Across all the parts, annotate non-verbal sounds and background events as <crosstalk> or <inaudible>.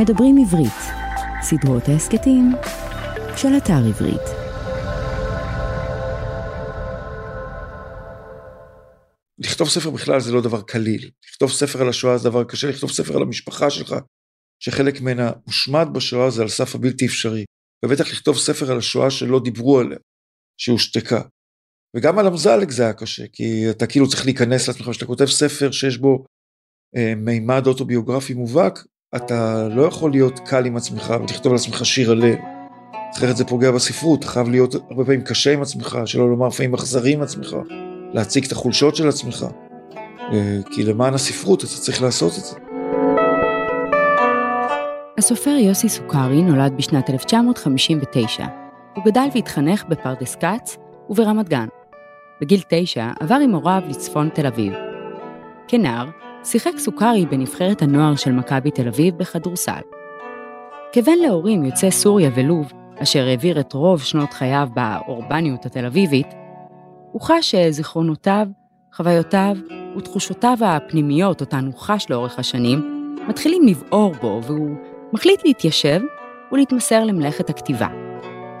מדברים עברית, סדרות ההסכתים של אתר עברית. לכתוב ספר בכלל זה לא דבר קליל. לכתוב ספר על השואה זה דבר קשה, לכתוב ספר על המשפחה שלך, שחלק ממנה הושמד בשואה זה על סף הבלתי אפשרי. ובטח לכתוב ספר על השואה שלא דיברו עליה, שהושתקה. וגם על אמזלג זה היה קשה, כי אתה כאילו צריך להיכנס לעצמך, כשאתה כותב ספר שיש בו אה, מימד אוטוביוגרפי מובהק, אתה לא יכול להיות קל עם עצמך ולכתוב על עצמך שיר הלב. אחרת זה פוגע בספרות, אתה חייב להיות הרבה פעמים קשה עם עצמך, שלא לומר לפעמים אכזרי עם עצמך, להציג את החולשות של עצמך. אה, כי למען הספרות אתה צריך לעשות את זה. הסופר יוסי סוכרי נולד בשנת 1959. הוא גדל והתחנך בפרדס כץ וברמת גן. בגיל תשע עבר עם הוריו לצפון תל אביב. כנער, שיחק סוכרי בנבחרת הנוער של מכבי תל אביב בכדורסל. כבן להורים יוצאי סוריה ולוב, אשר העביר את רוב שנות חייו באורבניות התל אביבית, הוא חש שזיכרונותיו, חוויותיו ותחושותיו הפנימיות אותן הוא חש לאורך השנים, מתחילים לבעור בו והוא מחליט להתיישב ולהתמסר למלאכת הכתיבה.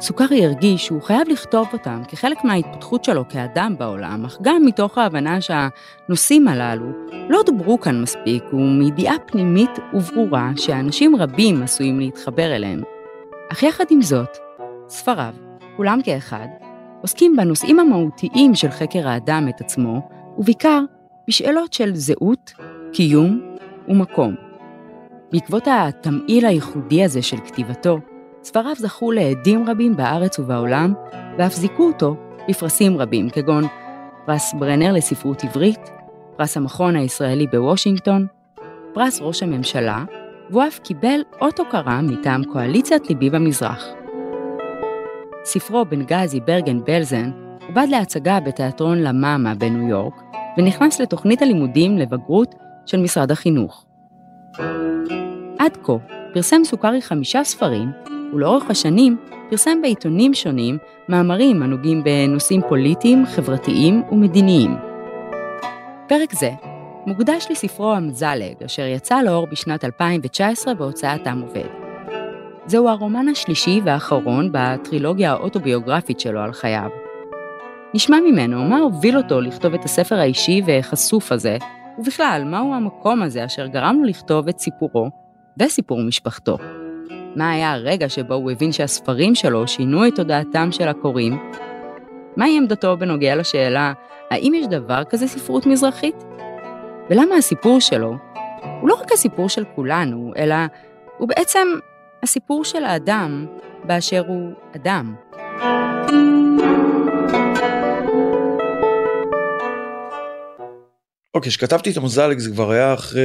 סוכרי הרגיש שהוא חייב לכתוב אותם כחלק מההתפתחות שלו כאדם בעולם, אך גם מתוך ההבנה שהנושאים הללו לא דוברו כאן מספיק, ומידיעה פנימית וברורה שאנשים רבים עשויים להתחבר אליהם. אך יחד עם זאת, ספריו, כולם כאחד, עוסקים בנושאים המהותיים של חקר האדם את עצמו, ובעיקר בשאלות של זהות, קיום ומקום. בעקבות התמהיל הייחודי הזה של כתיבתו, ספריו זכו לעדים רבים בארץ ובעולם, ואף זיכו אותו בפרסים רבים, כגון פרס ברנר לספרות עברית, פרס המכון הישראלי בוושינגטון, פרס ראש הממשלה, והוא אף קיבל אות הוקרה מטעם קואליציית ליבי במזרח. ספרו בנגזי ברגן בלזן עובד להצגה בתיאטרון למאמה בניו יורק, ונכנס לתוכנית הלימודים לבגרות של משרד החינוך. עד כה פרסם סוכרי חמישה ספרים, ולאורך השנים פרסם בעיתונים שונים מאמרים הנוגעים בנושאים פוליטיים, חברתיים ומדיניים. פרק זה מוקדש לספרו המזלג, אשר יצא לאור בשנת 2019 בהוצאת עם עובד. זהו הרומן השלישי והאחרון בטרילוגיה האוטוביוגרפית שלו על חייו. נשמע ממנו מה הוביל אותו לכתוב את הספר האישי וחשוף הזה, ובכלל, מהו המקום הזה אשר גרם לו לכתוב את סיפורו וסיפור משפחתו. מה היה הרגע שבו הוא הבין שהספרים שלו שינו את תודעתם של הקוראים? מהי עמדתו בנוגע לשאלה, האם יש דבר כזה ספרות מזרחית? ולמה הסיפור שלו הוא לא רק הסיפור של כולנו, אלא הוא בעצם הסיפור של האדם באשר הוא אדם. אוקיי, כשכתבתי את המזלג זה כבר היה אחרי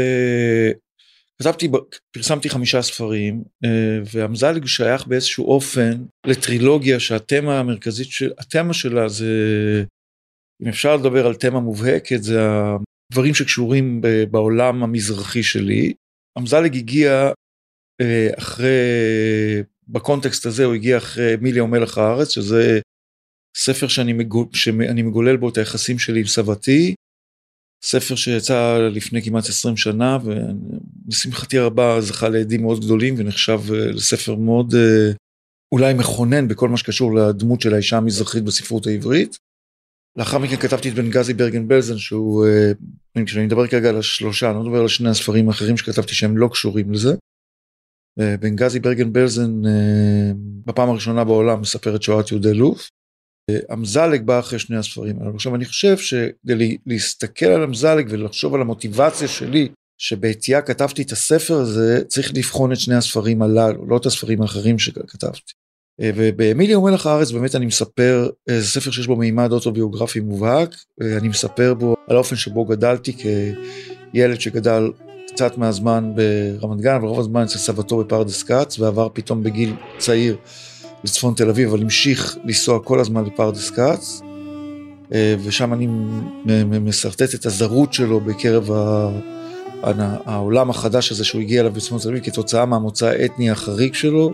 כתבתי, פרסמתי חמישה ספרים, אה, והמזלג שייך באיזשהו אופן לטרילוגיה שהתמה המרכזית של, התמה שלה זה, אם אפשר לדבר על תמה מובהקת, זה הדברים שקשורים בעולם המזרחי שלי. המזלג הגיע אה, אחרי, בקונטקסט הזה הוא הגיע אחרי מיליה ומלח הארץ, שזה ספר שאני מגול, שאני מגולל בו את היחסים שלי עם סבתי, ספר שיצא לפני כמעט 20 שנה ולשמחתי הרבה זכה לעדים מאוד גדולים ונחשב אה, לספר מאוד אה, אולי מכונן בכל מה שקשור לדמות של האישה המזרחית בספרות העברית. לאחר מכן כתבתי את בנגזי ברגן בלזן שהוא, אה, כשאני מדבר כרגע על השלושה, אני לא מדבר על שני הספרים האחרים שכתבתי שהם לא קשורים לזה. בנגזי ברגן בלזן בפעם הראשונה בעולם מספר את שואת יהודי לוף. אמזלג בא אחרי שני הספרים האלה. עכשיו אני חושב שכדי להסתכל על אמזלג ולחשוב על המוטיבציה שלי שבעטייה כתבתי את הספר הזה צריך לבחון את שני הספרים הללו לא את הספרים האחרים שכתבתי. אה, ובאמיליה ומלח הארץ באמת אני מספר אה, זה ספר שיש בו מימד אוטוביוגרפי מובהק אה, אני מספר בו על האופן שבו גדלתי כילד שגדל קצת מהזמן ברמת גן ורוב הזמן אצל סבתו בפרדס כץ ועבר פתאום בגיל צעיר לצפון תל אביב, אבל המשיך לנסוע כל הזמן לפרדס כץ, אה, ושם אני משרטט את הזרות שלו בקרב העולם החדש הזה שהוא הגיע אליו בצפון תל אביב, כתוצאה מהמוצא האתני החריג שלו.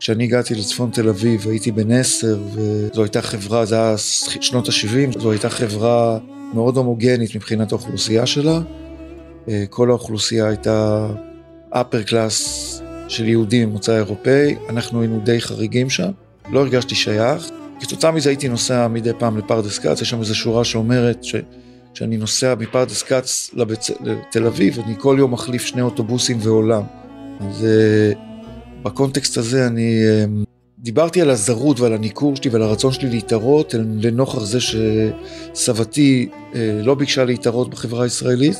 כשאני הגעתי לצפון תל אביב הייתי בן עשר, וזו הייתה חברה, זה היה שנות ה-70, זו הייתה חברה מאוד הומוגנית מבחינת האוכלוסייה שלה. אה, כל האוכלוסייה הייתה upper class של יהודים ממוצא אירופאי, אנחנו היינו די חריגים שם, לא הרגשתי שייך. כתוצאה מזה הייתי נוסע מדי פעם לפרדס כץ, יש שם איזו שורה שאומרת שכשאני נוסע מפרדס כץ לבצ... לתל אביב, אני כל יום מחליף שני אוטובוסים ועולם. אז אה, בקונטקסט הזה אני אה, דיברתי על הזרות ועל הניכור שלי ועל הרצון שלי להתערות לנוכח זה שסבתי אה, לא ביקשה להתערות בחברה הישראלית,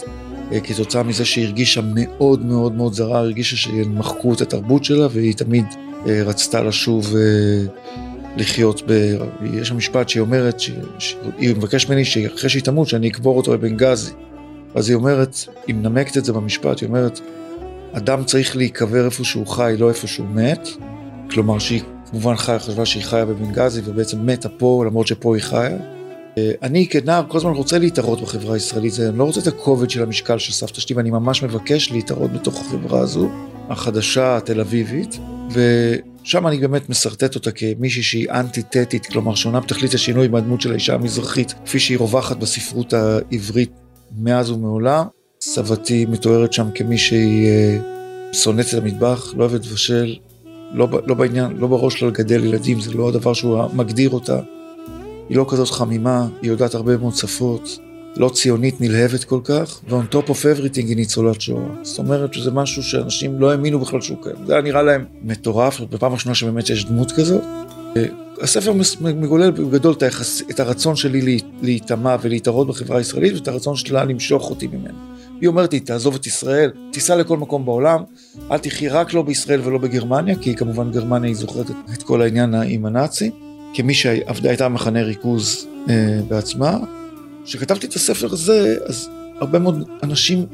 כתוצאה מזה שהיא הרגישה מאוד מאוד מאוד זרה, הרגישה שמחקו את התרבות שלה והיא תמיד רצתה לשוב לחיות ב... יש שם משפט שהיא אומרת, שהיא מבקשת ממני שאחרי שהיא תמות שאני אקבור אותו בבנגזי. אז היא אומרת, היא מנמקת את זה במשפט, היא אומרת, אדם צריך להיקבר איפה שהוא חי, לא איפה שהוא מת. כלומר שהיא כמובן חיה, חשבה שהיא חיה בבנגזי ובעצם מתה פה, למרות שפה היא חיה. אה, אני כנער כל הזמן רוצה להתערות בחברה הישראלית, אני לא רוצה את הכובד של המשקל של סבתא שלי, ואני ממש מבקש להתערות בתוך החברה הזו, החדשה, התל אביבית, ושם אני באמת משרטט אותה כמישהי שהיא אנטיתטית, כלומר שונה בתכלית השינוי מהדמות של האישה המזרחית, כפי שהיא רווחת בספרות העברית מאז ומעולם. סבתי מתוארת שם כמי שהיא אה, שונאת את המטבח, לא אוהבת לבשל, לא, לא בעניין, לא בראש שלה לגדל ילדים, זה לא הדבר שהוא מגדיר אותה. היא לא כזאת חמימה, היא יודעת הרבה מאוד שפות, לא ציונית נלהבת כל כך, ו-on top of everything היא ניצולת שואה. זאת אומרת שזה משהו שאנשים לא האמינו בכלל שהוא קיים. זה היה נראה להם מטורף, בפעם ראשונה שבאמת יש דמות כזאת. הספר מגולל בגדול את, היחס, את הרצון שלי להיטמע ולהתערות בחברה הישראלית ואת הרצון שלה למשוך אותי ממנו. היא אומרת לי, תעזוב את ישראל, תיסע לכל מקום בעולם, אל תחי רק לא בישראל ולא בגרמניה, כי כמובן גרמניה היא זוכרת את, כל העניין עם הנאצי, כמי שהייתה מחנה ריכוז אה, בעצמה. כשכתבתי את הספר הזה, אז הרבה מאוד אנשים,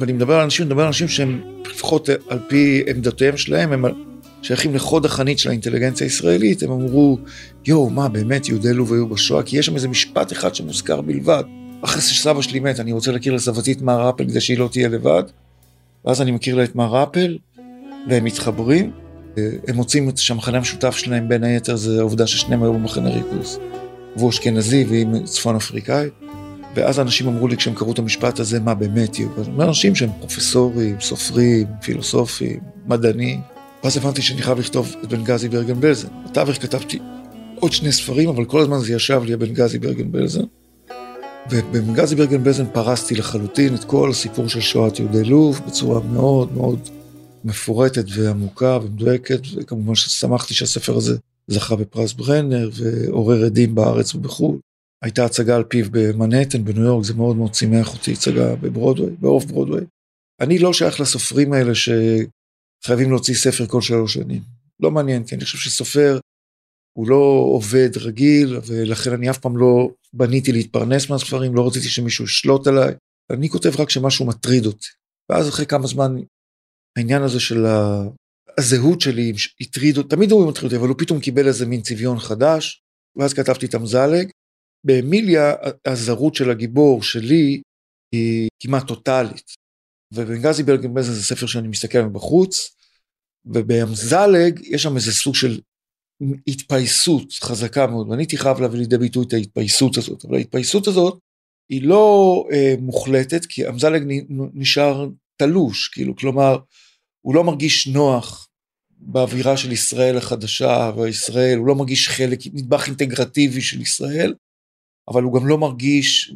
ואני מדבר על אנשים, אני מדבר על אנשים שהם לפחות על פי עמדותיהם שלהם, הם שייכים לחוד החנית של האינטליגנציה הישראלית, הם אמרו, יואו, מה, באמת יהודי לוב היו בשואה? כי יש שם איזה משפט אחד שמוזכר בלבד. אחרי שסבא שלי מת, אני רוצה להכיר לסבתי את מר אפל כדי שהיא לא תהיה לבד. ואז אני מכיר לה את מר אפל, והם מתחברים. הם מוצאים את שהמחנה המשותף שלהם, בין היתר, זה העובדה ששניהם היו במחנה ריכוז. והוא אשכנזי והיא צפון אפריקאי. ואז אנשים אמרו לי כשהם קראו את המשפט הזה, מה באמת יהיו? אנשים שהם פרופסורים, סופרים, פילוסופים, מדענים. ואז הבנתי שאני חייב לכתוב את בנגזי ברגן בלזן. בתווך כתבתי עוד שני ספרים, אבל כל הזמן זה ישב לי הבנגזי ברגן בלזן. ובמגזי ברגן בלזן פרסתי לחלוטין את כל הסיפור של שואת יהודי לוב בצורה מאוד מאוד מפורטת ועמוקה ומדויקת, וכמובן ששמחתי שהספר הזה זכה בפרס ברנר ועורר עדים בארץ ובחו"ל. הייתה הצגה על פיו במנהטן בניו יורק, זה מאוד מאוד שימח אותי, הצגה בברודווי, באוף ברודווי. אני לא שייך לסופרים האלה שחייבים להוציא ספר כל שלוש שנים. לא מעניין, כי אני חושב שסופר הוא לא עובד רגיל, ולכן אני אף פעם לא בניתי להתפרנס מהספרים, לא רציתי שמישהו ישלוט עליי. אני כותב רק כשמשהו מטריד אותי. ואז אחרי כמה זמן, העניין הזה של הזהות שלי הטריד אותי, תמיד הוא מטריד אותי, אבל הוא פתאום קיבל איזה מין צביון חדש, ואז כתבתי את המזלג. באמיליה, הזרות של הגיבור שלי היא כמעט טוטאלית. ובנגזי ברגנבזן זה ספר שאני מסתכל מבחוץ, ובאמזלג יש שם איזה סוג של התפייסות חזקה מאוד, ואני הייתי חייב להביא לידי ביטוי את ההתפייסות הזאת, אבל ההתפייסות הזאת היא לא אה, מוחלטת, כי אמזלג נשאר תלוש, כאילו, כלומר, הוא לא מרגיש נוח באווירה של ישראל החדשה וישראל, הוא לא מרגיש חלק, נדבך אינטגרטיבי של ישראל, אבל הוא גם לא מרגיש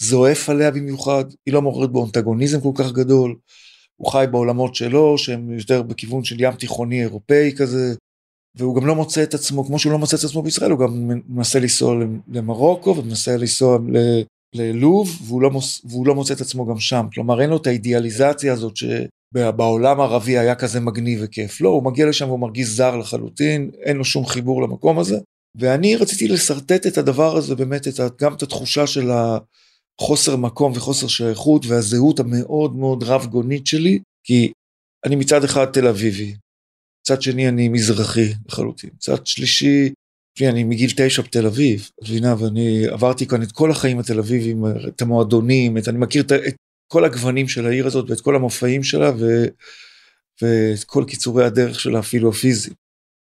זועף עליה במיוחד, היא לא מעוררת בו אנטגוניזם כל כך גדול, הוא חי בעולמות שלו, שהם יותר בכיוון של ים תיכוני אירופאי כזה, והוא גם לא מוצא את עצמו, כמו שהוא לא מוצא את עצמו בישראל, הוא גם מנסה לנסוע למרוקו ומנסה לנסוע ללוב, והוא לא, מוס, והוא לא מוצא את עצמו גם שם. כלומר, אין לו את האידיאליזציה הזאת שבעולם הערבי היה כזה מגניב וכיף. לא, הוא מגיע לשם והוא מרגיש זר לחלוטין, אין לו שום חיבור למקום הזה. ואני רציתי לשרטט את הדבר הזה, באמת, את, גם את התחושה של החוסר מקום וחוסר שייכות והזהות המאוד מאוד רב גונית שלי, כי אני מצד אחד תל אביבי, מצד שני אני מזרחי לחלוטין, מצד שלישי, אני מגיל תשע בתל אביב, את מבינה, ואני עברתי כאן את כל החיים התל אביבים, את המועדונים, את, אני מכיר את, את כל הגוונים של העיר הזאת ואת כל המופעים שלה ו, ואת כל קיצורי הדרך שלה אפילו הפיזיים.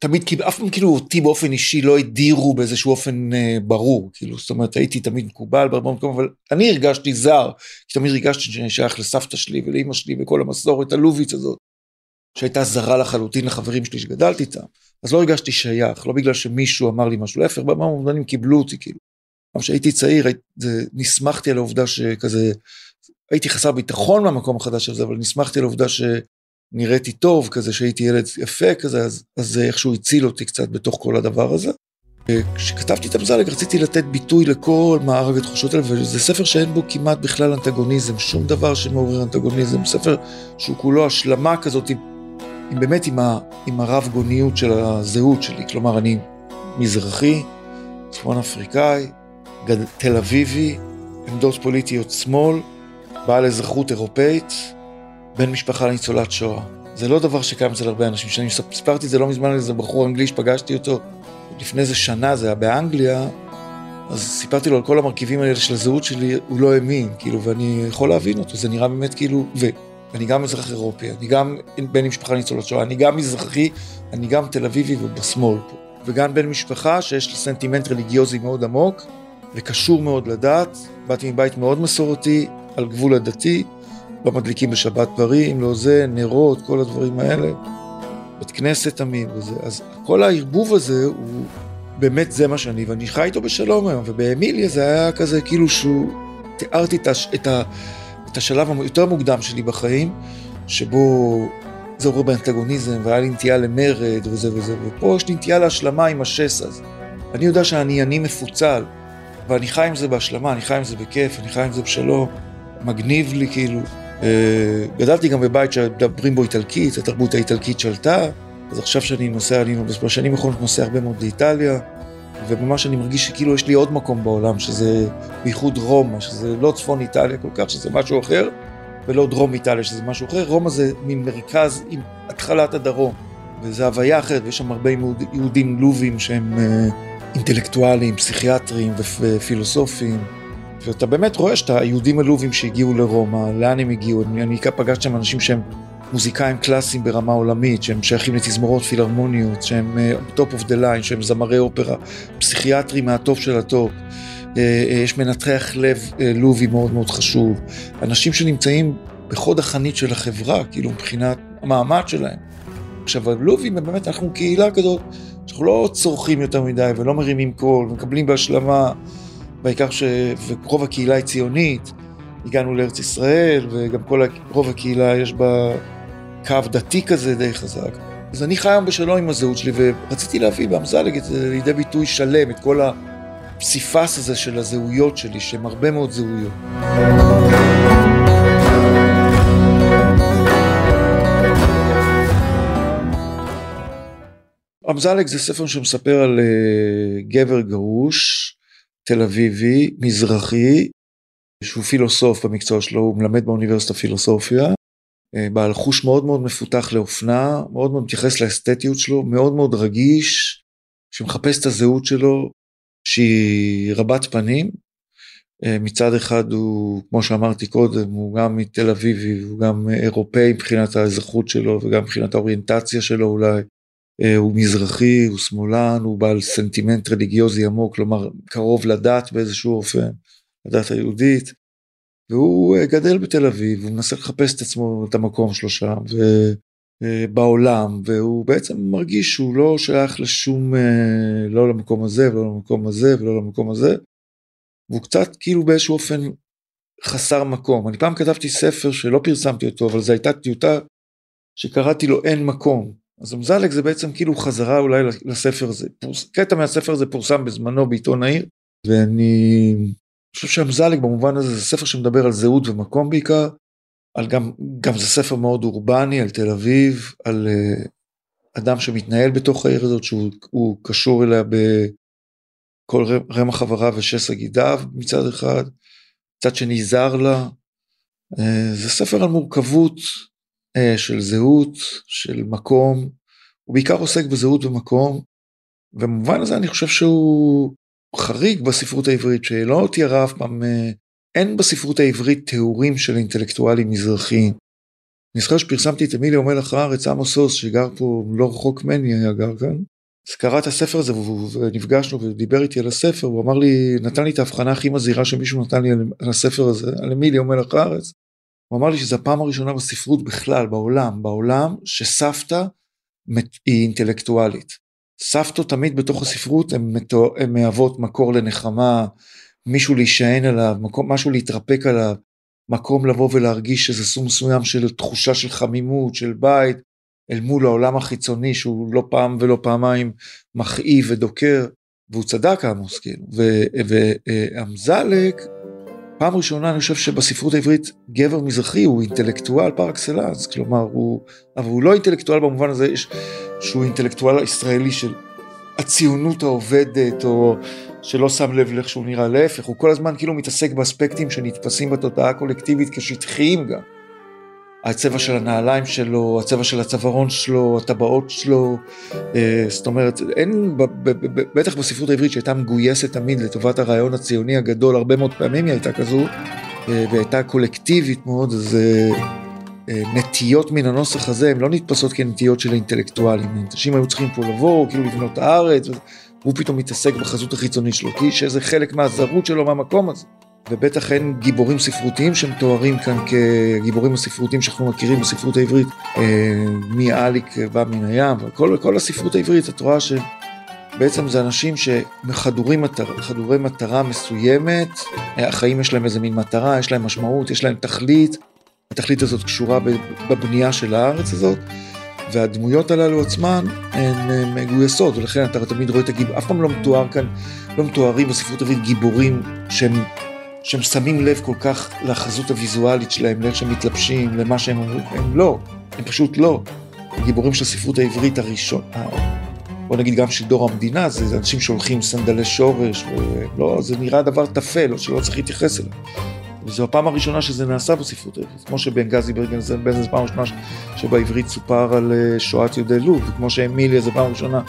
תמיד, אף פעם כאילו אותי באופן אישי לא הדירו באיזשהו אופן אה, ברור, כאילו, זאת אומרת, הייתי תמיד מקובל בהרבה מקום, אבל אני הרגשתי זר, כי תמיד הרגשתי שאני שייך לסבתא שלי ולאימא שלי וכל המסורת הלובית הזאת. שהייתה זרה לחלוטין לחברים שלי שגדלתי איתם. אז לא הרגשתי שייך, לא בגלל שמישהו אמר לי משהו, להפך, במובנים קיבלו אותי, כאילו. גם כשהייתי צעיר, נסמכתי על העובדה שכזה, הייתי חסר ביטחון מהמקום החדש הזה, אבל נסמכתי על העובדה שנראיתי טוב, כזה שהייתי ילד יפה כזה, אז, אז זה איכשהו הציל אותי קצת בתוך כל הדבר הזה. כשכתבתי את המזלג רציתי לתת ביטוי לכל מארג התחושות האלה, וזה ספר שאין בו כמעט בכלל אנטגוניזם, שום דבר שמעורר אנטגוניזם, ספר שהוא כולו השלמה כזאת עם, עם באמת עם, ה, עם הרב גוניות של הזהות שלי, כלומר אני מזרחי, צפון אפריקאי, גד, תל אביבי, עמדות פוליטיות שמאל, בעל אזרחות אירופאית, בן משפחה לניצולת שואה. זה לא דבר שקיים אצל הרבה אנשים, שאני סיפרתי את זה לא מזמן על איזה בחור אנגלי שפגשתי אותו לפני איזה שנה, זה היה באנגליה, אז סיפרתי לו על כל המרכיבים האלה של הזהות שלי, הוא לא האמין, כאילו, ואני יכול להבין אותו, זה נראה באמת כאילו, ואני גם אזרח אירופי, אני גם בן משפחה ניצולת שואה, אני גם מזרחי, אני גם תל אביבי ובשמאל פה, וגם בן משפחה שיש לי סנטימנט רליגיוזי מאוד עמוק, וקשור מאוד לדת, באתי מבית מאוד מסורתי, על גבול הדתי, לא מדליקים בשבת דברים, לא זה, נרות, כל הדברים האלה. בית כנסת תמיד וזה, אז כל הערבוב הזה הוא באמת זה מה שאני, ואני חי איתו בשלום היום, ובאמיליה זה היה כזה כאילו שהוא, תיארתי את, הש, את, ה, את השלב היותר מוקדם שלי בחיים, שבו זה עובר באנטגוניזם, והיה לי נטייה למרד וזה וזה, ופה יש לי נטייה להשלמה עם השסע הזה. אני יודע שאני אני מפוצל, ואני חי עם זה בהשלמה, אני חי עם זה בכיף, אני חי עם זה בשלום, מגניב לי כאילו. אה, גדלתי גם בבית שמדברים בו איטלקית, התרבות האיטלקית שלטה, אז עכשיו שאני נוסע, אני בשנים האחרונות נוסע הרבה מאוד לאיטליה, וממש אני מרגיש שכאילו יש לי עוד מקום בעולם, שזה בייחוד רומא, שזה לא צפון איטליה כל כך, שזה משהו אחר, ולא דרום איטליה, שזה משהו אחר. רומא זה מין מרכז עם התחלת הדרום, וזו הוויה אחרת, ויש שם הרבה יהודים לובים שהם אה, אינטלקטואלים, פסיכיאטרים ופילוסופים. ואתה באמת רואה שאתה היהודים הלובים שהגיעו לרומא, לאן הם הגיעו? אני, פגשתי שם אנשים שהם מוזיקאים קלאסיים ברמה עולמית, שהם שייכים לתזמורות פילהרמוניות, שהם top of the line, שהם זמרי אופרה, פסיכיאטרים מהטופ של הטופ. אה, אה, יש מנתח לב אה, לובי מאוד מאוד חשוב. אנשים שנמצאים בחוד החנית של החברה, כאילו מבחינת המעמד שלהם. עכשיו, הלובים הם באמת, אנחנו קהילה כזאת, שאנחנו לא צורכים יותר מדי ולא מרימים קול, ומקבלים בהשלמה. בעיקר שרוב הקהילה היא ציונית, הגענו לארץ ישראל, וגם כל רוב הקהילה יש בה קו דתי כזה די חזק. אז אני חי היום בשלום עם הזהות שלי, ורציתי להביא באמזלג לידי ביטוי שלם, את כל הפסיפס הזה של הזהויות שלי, שהם הרבה מאוד זהויות. אמזלג זה ספר שמספר על uh, גבר גרוש תל אביבי, מזרחי, שהוא פילוסוף במקצוע שלו, הוא מלמד באוניברסיטה פילוסופיה, אה, בעל חוש מאוד מאוד מפותח לאופנה, מאוד מאוד מתייחס לאסתטיות שלו, מאוד מאוד רגיש, שמחפש את הזהות שלו, שהיא רבת פנים. אה, מצד אחד הוא, כמו שאמרתי קודם, הוא גם מתל אביבי, הוא גם אירופאי מבחינת האזרחות שלו וגם מבחינת האוריינטציה שלו אולי. אה, הוא מזרחי, הוא שמאלן, הוא בעל סנטימנט רליגיוזי עמוק, כלומר קרוב לדת באיזשהו אופן, לדת היהודית, והוא אה, גדל בתל אביב, הוא מנסה לחפש את עצמו, את המקום שלו שם, ובעולם, אה, והוא בעצם מרגיש שהוא לא שייך לשום, לא למקום הזה ולא למקום הזה ולא למקום הזה, והוא קצת כאילו באיזשהו אופן חסר מקום. אני פעם כתבתי ספר שלא פרסמתי אותו, אבל זו הייתה טיוטה שקראתי לו אין מקום. אז אמזלג זה בעצם כאילו חזרה אולי לספר הזה. פורס, קטע מהספר הזה פורסם בזמנו בעיתון העיר, ואני חושב שאמזלג במובן הזה זה ספר שמדבר על זהות ומקום בעיקר, על גם, גם זה ספר מאוד אורבני על תל אביב, על uh, אדם שמתנהל בתוך העיר הזאת, שהוא קשור אליה בכל רמח חבריו ושסע גידיו מצד אחד, מצד שני זר לה. Uh, זה ספר על מורכבות של זהות, של מקום, הוא בעיקר עוסק בזהות ומקום, ובמובן הזה אני חושב שהוא חריג בספרות העברית, שלא תיארה אף פעם, אה, אין בספרות העברית תיאורים של אינטלקטואלים מזרחיים. אני זוכר שפרסמתי את אמיליו מלח הארץ, עמוס סוס, שגר פה לא רחוק ממני, היה גר כאן. אז קרא את הספר הזה ונפגשנו ודיבר איתי על הספר, הוא אמר לי, נתן לי את ההבחנה הכי מזהירה שמישהו נתן לי על הספר הזה, על אמיליו מלח הארץ. הוא אמר לי שזו הפעם הראשונה בספרות בכלל, בעולם, בעולם, שסבתא היא אינטלקטואלית. סבתות תמיד בתוך הספרות הן מהוות מקור לנחמה, מישהו להישען עליו, מקום, משהו להתרפק עליו, מקום לבוא ולהרגיש איזה סוג מסוים של תחושה של חמימות, של בית, אל מול העולם החיצוני שהוא לא פעם ולא פעמיים מכאיב ודוקר, והוא צדק עמוס כאילו, ואמזלק, פעם ראשונה אני חושב שבספרות העברית גבר מזרחי הוא אינטלקטואל פר אקסלנס, כלומר הוא, אבל הוא לא אינטלקטואל במובן הזה שהוא אינטלקטואל ישראלי של הציונות העובדת או שלא שם לב לאיך שהוא נראה, להפך, הוא כל הזמן כאילו מתעסק באספקטים שנתפסים בתודעה הקולקטיבית כשטחיים גם. הצבע של הנעליים שלו, הצבע של הצווארון שלו, הטבעות שלו, אה, זאת אומרת, אין, בטח בספרות העברית שהייתה מגויסת תמיד לטובת הרעיון הציוני הגדול, הרבה מאוד פעמים היא הייתה כזו, אה, והייתה קולקטיבית מאוד, אז אה, נטיות מן הנוסח הזה, הן לא נתפסות כנטיות של האינטלקטואלים, אנשים היו צריכים פה לבוא, כאילו לבנות הארץ, והוא פתאום מתעסק בחזות החיצונית שלו, כי שזה חלק מהזרות שלו מהמקום הזה. ובטח אין גיבורים ספרותיים שמתוארים כאן כגיבורים הספרותיים שאנחנו מכירים בספרות העברית, אה, מאליק בא מן הים, וכל כל הספרות העברית, את רואה שבעצם זה אנשים שחדורי מטרה, מטרה מסוימת, החיים יש להם איזה מין מטרה, יש להם משמעות, יש להם תכלית, התכלית הזאת קשורה בבנייה של הארץ הזאת. והדמויות הללו עצמן הן מגויסות, ולכן אתה תמיד רואה את הגיבור, אף פעם לא מתואר כאן, לא מתוארים בספרות העברית גיבורים שהם שהם שמים לב כל כך לחזות הוויזואלית שלהם, לאיך שהם מתלבשים, למה שהם אומרים, הם לא, הם פשוט לא. הגיבורים של הספרות העברית הראשון, בוא נגיד גם של דור המדינה, זה, אנשים שהולכים סנדלי שורש, ולא, זה נראה דבר טפל, או שלא צריך להתייחס אליו. וזו הפעם הראשונה שזה נעשה בספרות העברית, כמו ברגן זה פעם ראשונה שבעברית סופר על אה, שואת יהודי לוב, וכמו שאמיליה זה פעם ראשונה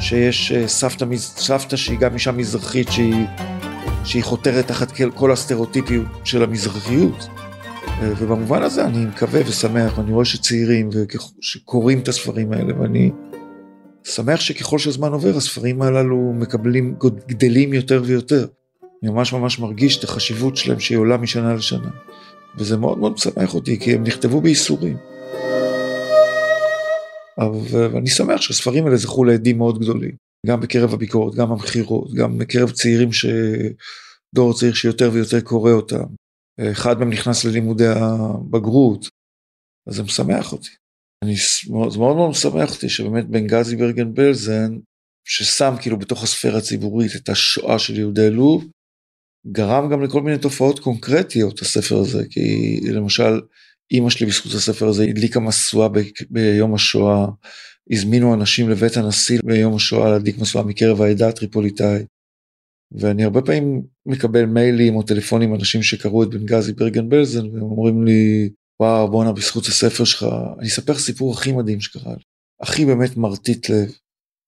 שיש אה, סבתא, סבתא שהיא גם אישה מזרחית שהיא שהיא חותרת תחת כל הסטריאוטיפיות של המזרחיות. ובמובן הזה אני מקווה ושמח, ואני רואה שצעירים שקוראים את הספרים האלה, ואני שמח שככל שהזמן עובר, הספרים הללו מקבלים, גדלים יותר ויותר. אני ממש ממש מרגיש את החשיבות שלהם שהיא עולה משנה לשנה. וזה מאוד מאוד משמח אותי, כי הם נכתבו בייסורים. ואני שמח שהספרים האלה זכו לעדים מאוד גדולים. גם בקרב הביקורת, גם המכירות, גם בקרב צעירים שדור צעיר שיותר ויותר קורא אותם. אחד מהם נכנס ללימודי הבגרות, אז זה משמח אותי. אני, זה מאוד מאוד משמח אותי שבאמת בן גזי ברגן בלזן, ששם כאילו בתוך הספירה הציבורית את השואה של יהודי לוב, גרם גם לכל מיני תופעות קונקרטיות הספר הזה, כי למשל אימא שלי בזכות הספר הזה הדליקה משואה ביום השואה, הזמינו אנשים לבית הנשיא ביום השואה להדליק משואה מקרב העדה הטריפוליטאית. ואני הרבה פעמים מקבל מיילים או טלפונים אנשים שקראו את בנגזי ברגן בלזן והם אומרים לי וואו בואנה בזכות הספר שלך אני אספר סיפור הכי מדהים שקרה לי הכי באמת מרטיט לב.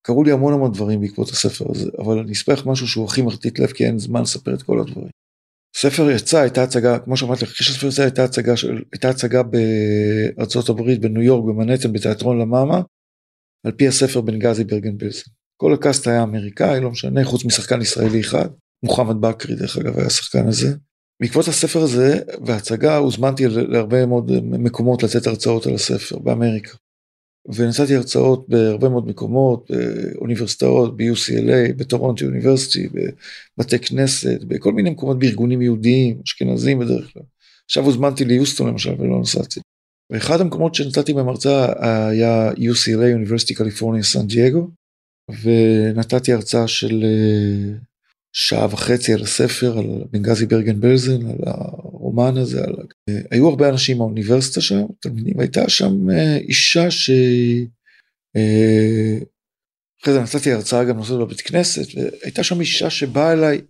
קרו לי המון המון דברים בעקבות הספר הזה אבל אני אספר לך משהו שהוא הכי מרטיט לב כי אין זמן לספר את כל הדברים. ספר יצא הייתה הצגה כמו שאמרתי לך כשהספר יצא הייתה הצגה של הייתה הצגה בארצות הברית בניו יורק במנהטן בתיאטרון למאמה על פי הספר בנגזי ברגן בלסן. כל הקאסט היה אמריקאי, לא משנה, חוץ משחקן ישראלי אחד, מוחמד בכרי דרך אגב היה השחקן הזה. בעקבות הספר הזה וההצגה הוזמנתי להרבה מאוד מקומות לתת הרצאות על הספר באמריקה. ונתתי הרצאות בהרבה מאוד מקומות, באוניברסיטאות, ב-UCLA, בטורונטו אוניברסיטי, בבתי כנסת, בכל מיני מקומות בארגונים יהודיים, אשכנזים בדרך כלל. עכשיו הוזמנתי ליוסטון למשל ולא נסעתי. ואחד המקומות שנתתי בהם הרצאה היה UCLA, University California, סן דייגו, ונתתי הרצאה של אה, שעה וחצי על הספר, על בנגזי ברגן בלזן, על הרומן הזה, על... אה, היו הרבה אנשים מהאוניברסיטה שם, תלמידים, הייתה שם אה, אישה ש... אחרי זה נתתי הרצאה גם נוסעת בבית כנסת, והייתה שם אישה שבאה אליי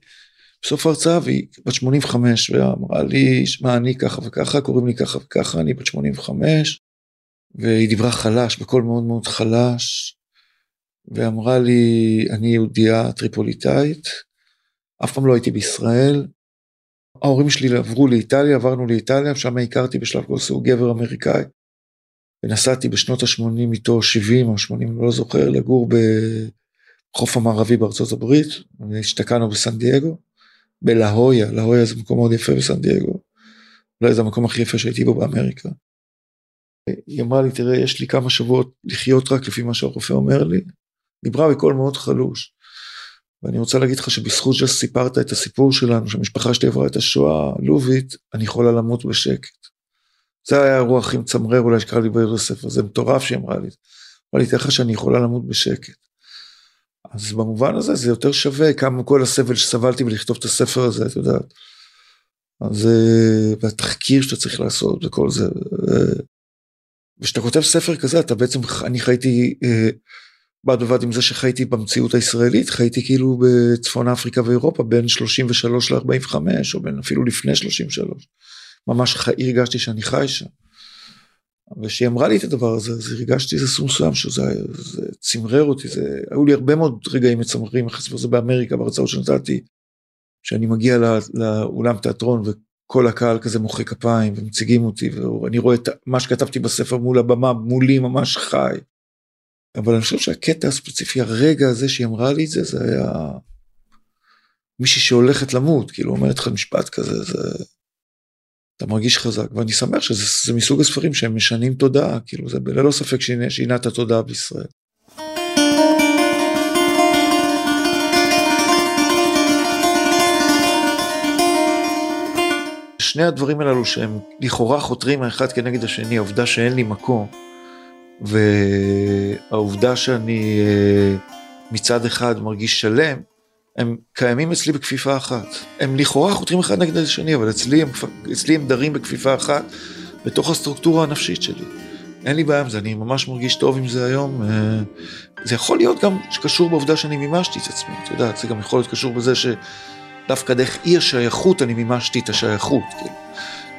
בסוף ההרצאה והיא בת 85 ואמרה לי שמע אני ככה וככה קוראים לי ככה וככה אני בת 85 והיא דיברה חלש בקול מאוד מאוד חלש ואמרה לי אני יהודייה טריפוליטאית אף פעם לא הייתי בישראל. ההורים שלי עברו לאיטליה עברנו לאיטליה שם הכרתי בשלב כלשהו גבר אמריקאי. ונסעתי בשנות ה-80 איתו 70 או 80 לא זוכר לגור בחוף המערבי בארצות הברית והשתקענו בסן דייגו בלהויה, להויה זה מקום מאוד יפה בסן דייגו. אולי זה המקום הכי יפה שהייתי בו באמריקה. היא אמרה לי, תראה, יש לי כמה שבועות לחיות רק לפי מה שהרופא אומר לי. דיברה בקול מאוד חלוש. ואני רוצה להגיד לך שבזכות שסיפרת את הסיפור שלנו, שהמשפחה שלי עברה את השואה הלובית, אני יכולה למות בשקט. זה היה האירוע הכי מצמרר אולי שקרה לי בעיר הספר, זה מטורף שהיא אמרה לי. אמרה לי, תראה לך שאני יכולה למות בשקט. אז במובן הזה זה יותר שווה כמה כל הסבל שסבלתי בלכתוב את הספר הזה, את יודעת. אז והתחקיר שאתה צריך לעשות וכל זה. וכשאתה כותב ספר כזה אתה בעצם, אני חייתי אה, בד בבד עם זה שחייתי במציאות הישראלית, חייתי כאילו בצפון אפריקה ואירופה בין 33 ל-45 או בין אפילו לפני 33. ממש הרגשתי שאני חי שם. וכשהיא אמרה לי את הדבר הזה, אז הרגשתי איזה סום מסוים שזה זה צמרר אותי, זה, היו לי הרבה מאוד רגעים מצמררים, אחרי זה באמריקה, בהרצאות שנתתי, שאני מגיע לא, לאולם תיאטרון וכל הקהל כזה מוחא כפיים ומציגים אותי, ואני רואה את מה שכתבתי בספר מול הבמה, מולי ממש חי. אבל אני חושב שהקטע הספציפי, הרגע הזה שהיא אמרה לי את זה, זה היה מישהי שהולכת למות, כאילו אומרת לך משפט כזה, זה... אתה מרגיש חזק, ואני שמח שזה מסוג הספרים שהם משנים תודעה, כאילו זה ללא ספק שינה, שינה את התודעה בישראל. שני הדברים הללו שהם לכאורה חותרים האחד כנגד השני, העובדה שאין לי מקום, והעובדה שאני אה, מצד אחד מרגיש שלם, הם קיימים אצלי בכפיפה אחת. הם לכאורה חותרים אחד נגד השני, אבל אצלי הם, אצלי הם דרים בכפיפה אחת בתוך הסטרוקטורה הנפשית שלי. אין לי בעיה עם זה, אני ממש מרגיש טוב עם זה היום. אה, זה יכול להיות גם שקשור בעובדה שאני מימשתי את עצמי, את יודעת, זה גם יכול להיות קשור בזה שדווקא דרך אי השייכות אני מימשתי את השייכות, כאילו.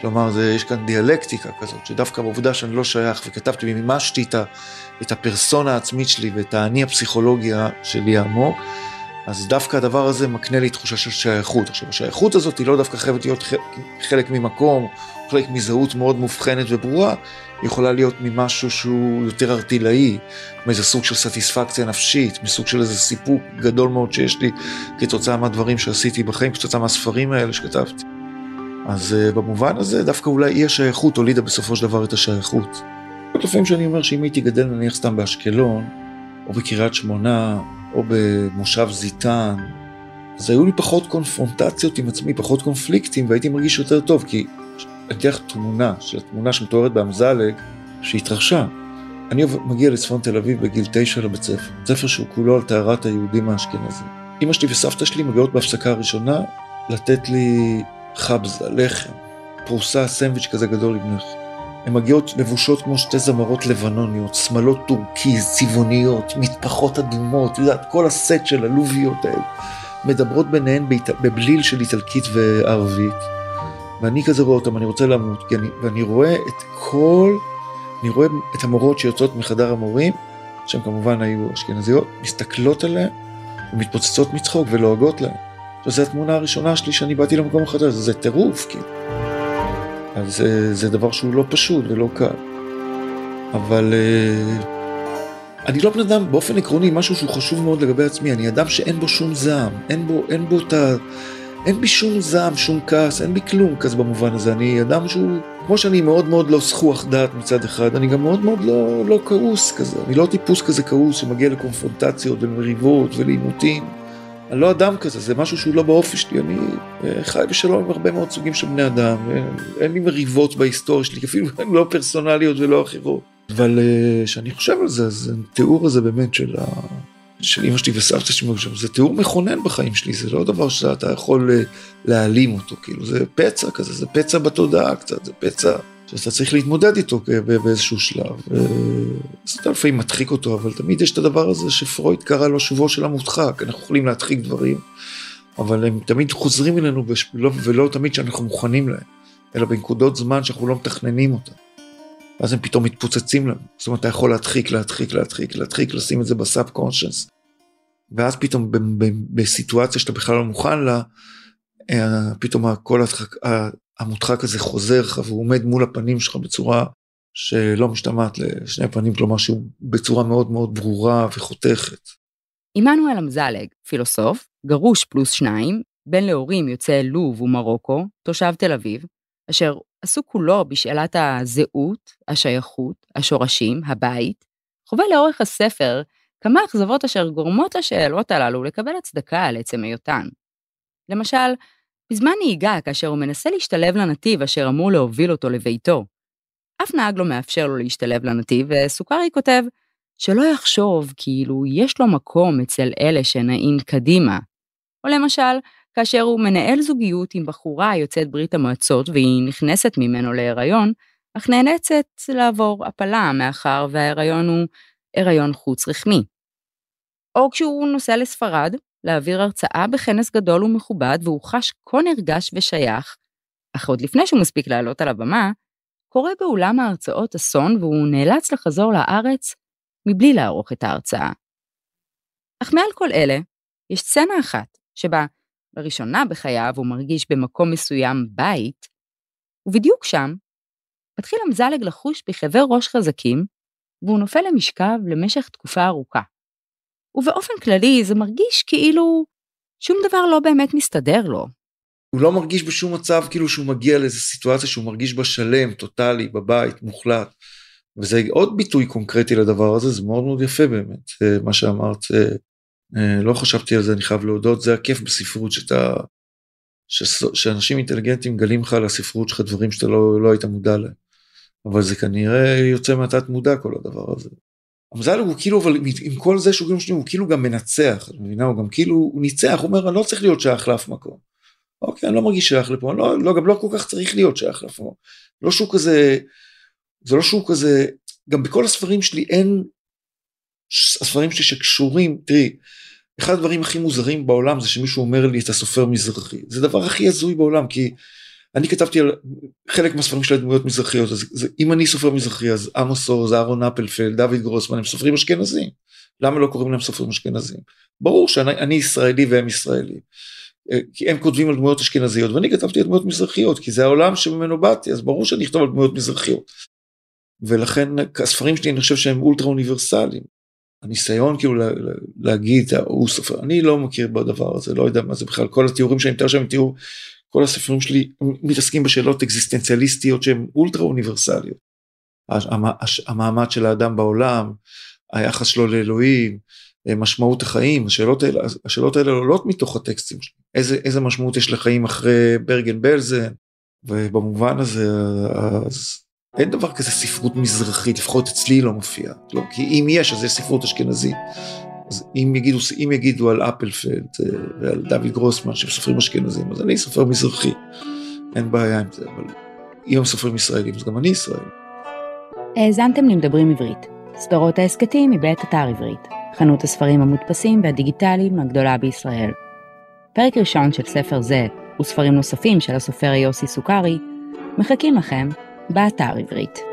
כלומר, זה, יש כאן דיאלקטיקה כזאת, שדווקא בעובדה שאני לא שייך וכתבתי ומימשתי את, את הפרסונה העצמית שלי ואת האני הפסיכולוגיה שלי העמוק, אז דווקא הדבר הזה מקנה לי תחושה של שייכות. עכשיו, השייכות הזאת היא לא דווקא חייבת להיות חלק ממקום, חלק מזהות מאוד מובחנת וברורה, היא יכולה להיות ממשהו שהוא יותר ארטילאי, מאיזה סוג של סטיספקציה נפשית, מסוג של איזה סיפוק גדול מאוד שיש לי כתוצאה מהדברים שעשיתי בחיים, כתוצאה מהספרים האלה שכתבתי. אז uh, במובן הזה דווקא אולי אי השייכות הולידה בסופו של דבר את השייכות. לפעמים שאני אומר שאם הייתי גדל נניח סתם באשקלון, או בקריית שמונה, או במושב זיתן, אז היו לי פחות קונפרונטציות עם עצמי, פחות קונפליקטים, והייתי מרגיש יותר טוב, כי אתן לך תמונה, של התמונה שמתוארת באמזלג, שהתרחשה. אני מגיע לצפון תל אביב בגיל תשע לבית ספר, בית ספר שהוא כולו על טהרת היהודים האשכנזים. אמא שלי וסבתא שלי מגיעות בהפסקה הראשונה לתת לי خبزة, לחם, פרוסה, סנדוויץ' כזה גדול עם לחם. הן מגיעות לבושות כמו שתי זמרות לבנוניות, שמלות טורקיז, צבעוניות, מטפחות אדומות, יודעת, כל הסט של הלוביות האלה. מדברות ביניהן בבליל של איטלקית וערבית. ואני כזה רואה אותם, אני רוצה למות, אני, ואני רואה את כל, אני רואה את המורות שיוצאות מחדר המורים, שהן כמובן היו אשכנזיות, מסתכלות עליהן ומתפוצצות מצחוק ולועגות להן. זו התמונה הראשונה שלי שאני באתי למקום החדש, זה טירוף, כאילו. אז זה, זה דבר שהוא לא פשוט ולא קל. אבל uh, אני לא בן אדם, באופן עקרוני, משהו שהוא חשוב מאוד לגבי עצמי, אני אדם שאין בו שום זעם, אין בו, אין בו את ה... אין בי שום זעם, שום כעס, אין בי כלום כזה במובן הזה, אני אדם שהוא, כמו שאני מאוד מאוד לא זכוח דעת מצד אחד, אני גם מאוד מאוד לא, לא כעוס כזה, אני לא טיפוס כזה כעוס שמגיע לקונפרונטציות ולמריבות ולעימותים. אני לא אדם כזה, זה משהו שהוא לא באופי שלי, אני אה, חי בשלום עם הרבה מאוד סוגים של בני אדם, אה, אין לי מריבות בהיסטוריה שלי, <laughs> אפילו לא פרסונליות ולא אחרות. אבל כשאני אה, חושב על זה, אז התיאור הזה באמת של, ה... של אמא שלי וסבתא שלי, זה תיאור מכונן בחיים שלי, זה לא דבר שאתה יכול להעלים אותו, כאילו זה פצע כזה, זה פצע בתודעה קצת, זה פצע שאתה צריך להתמודד איתו באיזשהו שלב. אז אתה לפעמים מדחיק אותו, אבל תמיד יש את הדבר הזה שפרויד קרא לו שובו של המודחק, אנחנו יכולים להדחיק דברים, אבל הם תמיד חוזרים אלינו ולא, ולא תמיד שאנחנו מוכנים להם, אלא בנקודות זמן שאנחנו לא מתכננים אותם. ואז הם פתאום מתפוצצים לנו. זאת אומרת, אתה יכול להדחיק, להדחיק, להדחיק, להדחיק, לשים את זה בסאב קונשנס. ואז פתאום בסיטואציה שאתה בכלל לא מוכן לה, אה, פתאום כל המודחק הזה חוזר לך והוא עומד מול הפנים שלך בצורה שלא משתמעת לשני פנים, כלומר שהוא בצורה מאוד מאוד ברורה וחותכת. עמנואל אמזלג, פילוסוף, גרוש פלוס שניים, בן להורים יוצאי לוב ומרוקו, תושב תל אביב, אשר עסוק כולו בשאלת הזהות, השייכות, השורשים, הבית, חווה לאורך הספר כמה אכזבות אשר גורמות לשאלות הללו לקבל הצדקה על עצם היותן. למשל, בזמן נהיגה, כאשר הוא מנסה להשתלב לנתיב אשר אמור להוביל אותו לביתו. אף נהג לא מאפשר לו להשתלב לנתיב, וסוכרי כותב שלא יחשוב כאילו יש לו מקום אצל אלה שנעים קדימה. או למשל, כאשר הוא מנהל זוגיות עם בחורה יוצאת ברית המועצות והיא נכנסת ממנו להיריון, אך נאלצת לעבור הפלה מאחר וההיריון הוא הריון חוץ רחמי. או כשהוא נוסע לספרד, להעביר הרצאה בכנס גדול ומכובד והוא חש כה נרגש ושייך, אך עוד לפני שהוא מספיק לעלות על הבמה, קורה באולם ההרצאות אסון והוא נאלץ לחזור לארץ מבלי לערוך את ההרצאה. אך מעל כל אלה, יש סצנה אחת שבה לראשונה בחייו הוא מרגיש במקום מסוים בית, ובדיוק שם מתחיל אמזלג לחוש בכאבי ראש חזקים, והוא נופל למשכב למשך תקופה ארוכה. ובאופן כללי זה מרגיש כאילו שום דבר לא באמת מסתדר לו. הוא לא מרגיש בשום מצב כאילו שהוא מגיע לאיזו סיטואציה שהוא מרגיש בה שלם, טוטאלי, בבית, מוחלט. וזה עוד ביטוי קונקרטי לדבר הזה, זה מאוד מאוד יפה באמת, אה, מה שאמרת. אה, אה, לא חשבתי על זה, אני חייב להודות, זה הכיף בספרות שאתה, שאנשים אינטליגנטים גלים לך על הספרות שלך דברים שאתה לא, לא היית מודע להם. אבל זה כנראה יוצא מהתת מודע כל הדבר הזה. המזל הוא כאילו, אבל עם כל זה שהוא, הוא כאילו גם מנצח, את מבינה? הוא גם כאילו, הוא ניצח, הוא אומר, אני לא צריך להיות שייך לאף מקום. אוקיי, אני לא מרגיש שייך לפה, לא, לא, גם לא כל כך צריך להיות שייך לפה. לא שהוא כזה, זה לא שהוא כזה, גם בכל הספרים שלי אין, הספרים שלי שקשורים, תראי, אחד הדברים הכי מוזרים בעולם זה שמישהו אומר לי אתה סופר מזרחי, זה הדבר הכי הזוי בעולם, כי אני כתבתי על חלק מהספרים של הדמויות מזרחיות, אז זה, אם אני סופר מזרחי אז עמוס אורז, אהרון אפלפלד, דוד גרוסמן, הם סופרים אשכנזים. למה לא קוראים להם סופרים אשכנזים? ברור שאני ישראלי והם ישראלים. אה, כי הם כותבים על דמויות אשכנזיות ואני כתבתי על דמויות מזרחיות כי זה העולם שממנו באתי אז ברור שאני אכתוב על דמויות מזרחיות. ולכן הספרים שלי אני חושב שהם אולטרה אוניברסליים. הניסיון כאילו להגיד הוא סופר אני לא מכיר בדבר הזה לא יודע מה זה בכלל כל התיאורים שאני מתאר שם תיאור כל הספרים שלי מתעסקים בשאלות אקזיסטנציאליסטיות שהן אולטרה אוניברסליות. המעמד של האדם בעולם, היחס שלו לאלוהים, משמעות החיים, השאלות האלה, השאלות האלה עולות מתוך הטקסטים שלי. איזה, איזה משמעות יש לחיים אחרי ברגן בלזן, ובמובן הזה אז אין דבר כזה ספרות מזרחית, לפחות אצלי לא מופיע. לא, כי אם יש אז יש ספרות אשכנזית. אז אם יגידו, אם יגידו על אפלפלד אה, ועל דוד גרוסמן שהם סופרים אשכנזים, אז אני סופר מזרחי, אין בעיה עם זה, אבל אם הם סופרים ישראלים אז גם אני ישראלי. האזנתם למדברים עברית, סדרות ההסכתים מבית אתר עברית, חנות הספרים המודפסים והדיגיטליים הגדולה בישראל. פרק ראשון של ספר זה, וספרים נוספים של הסופר יוסי סוכרי, מחכים לכם באתר עברית.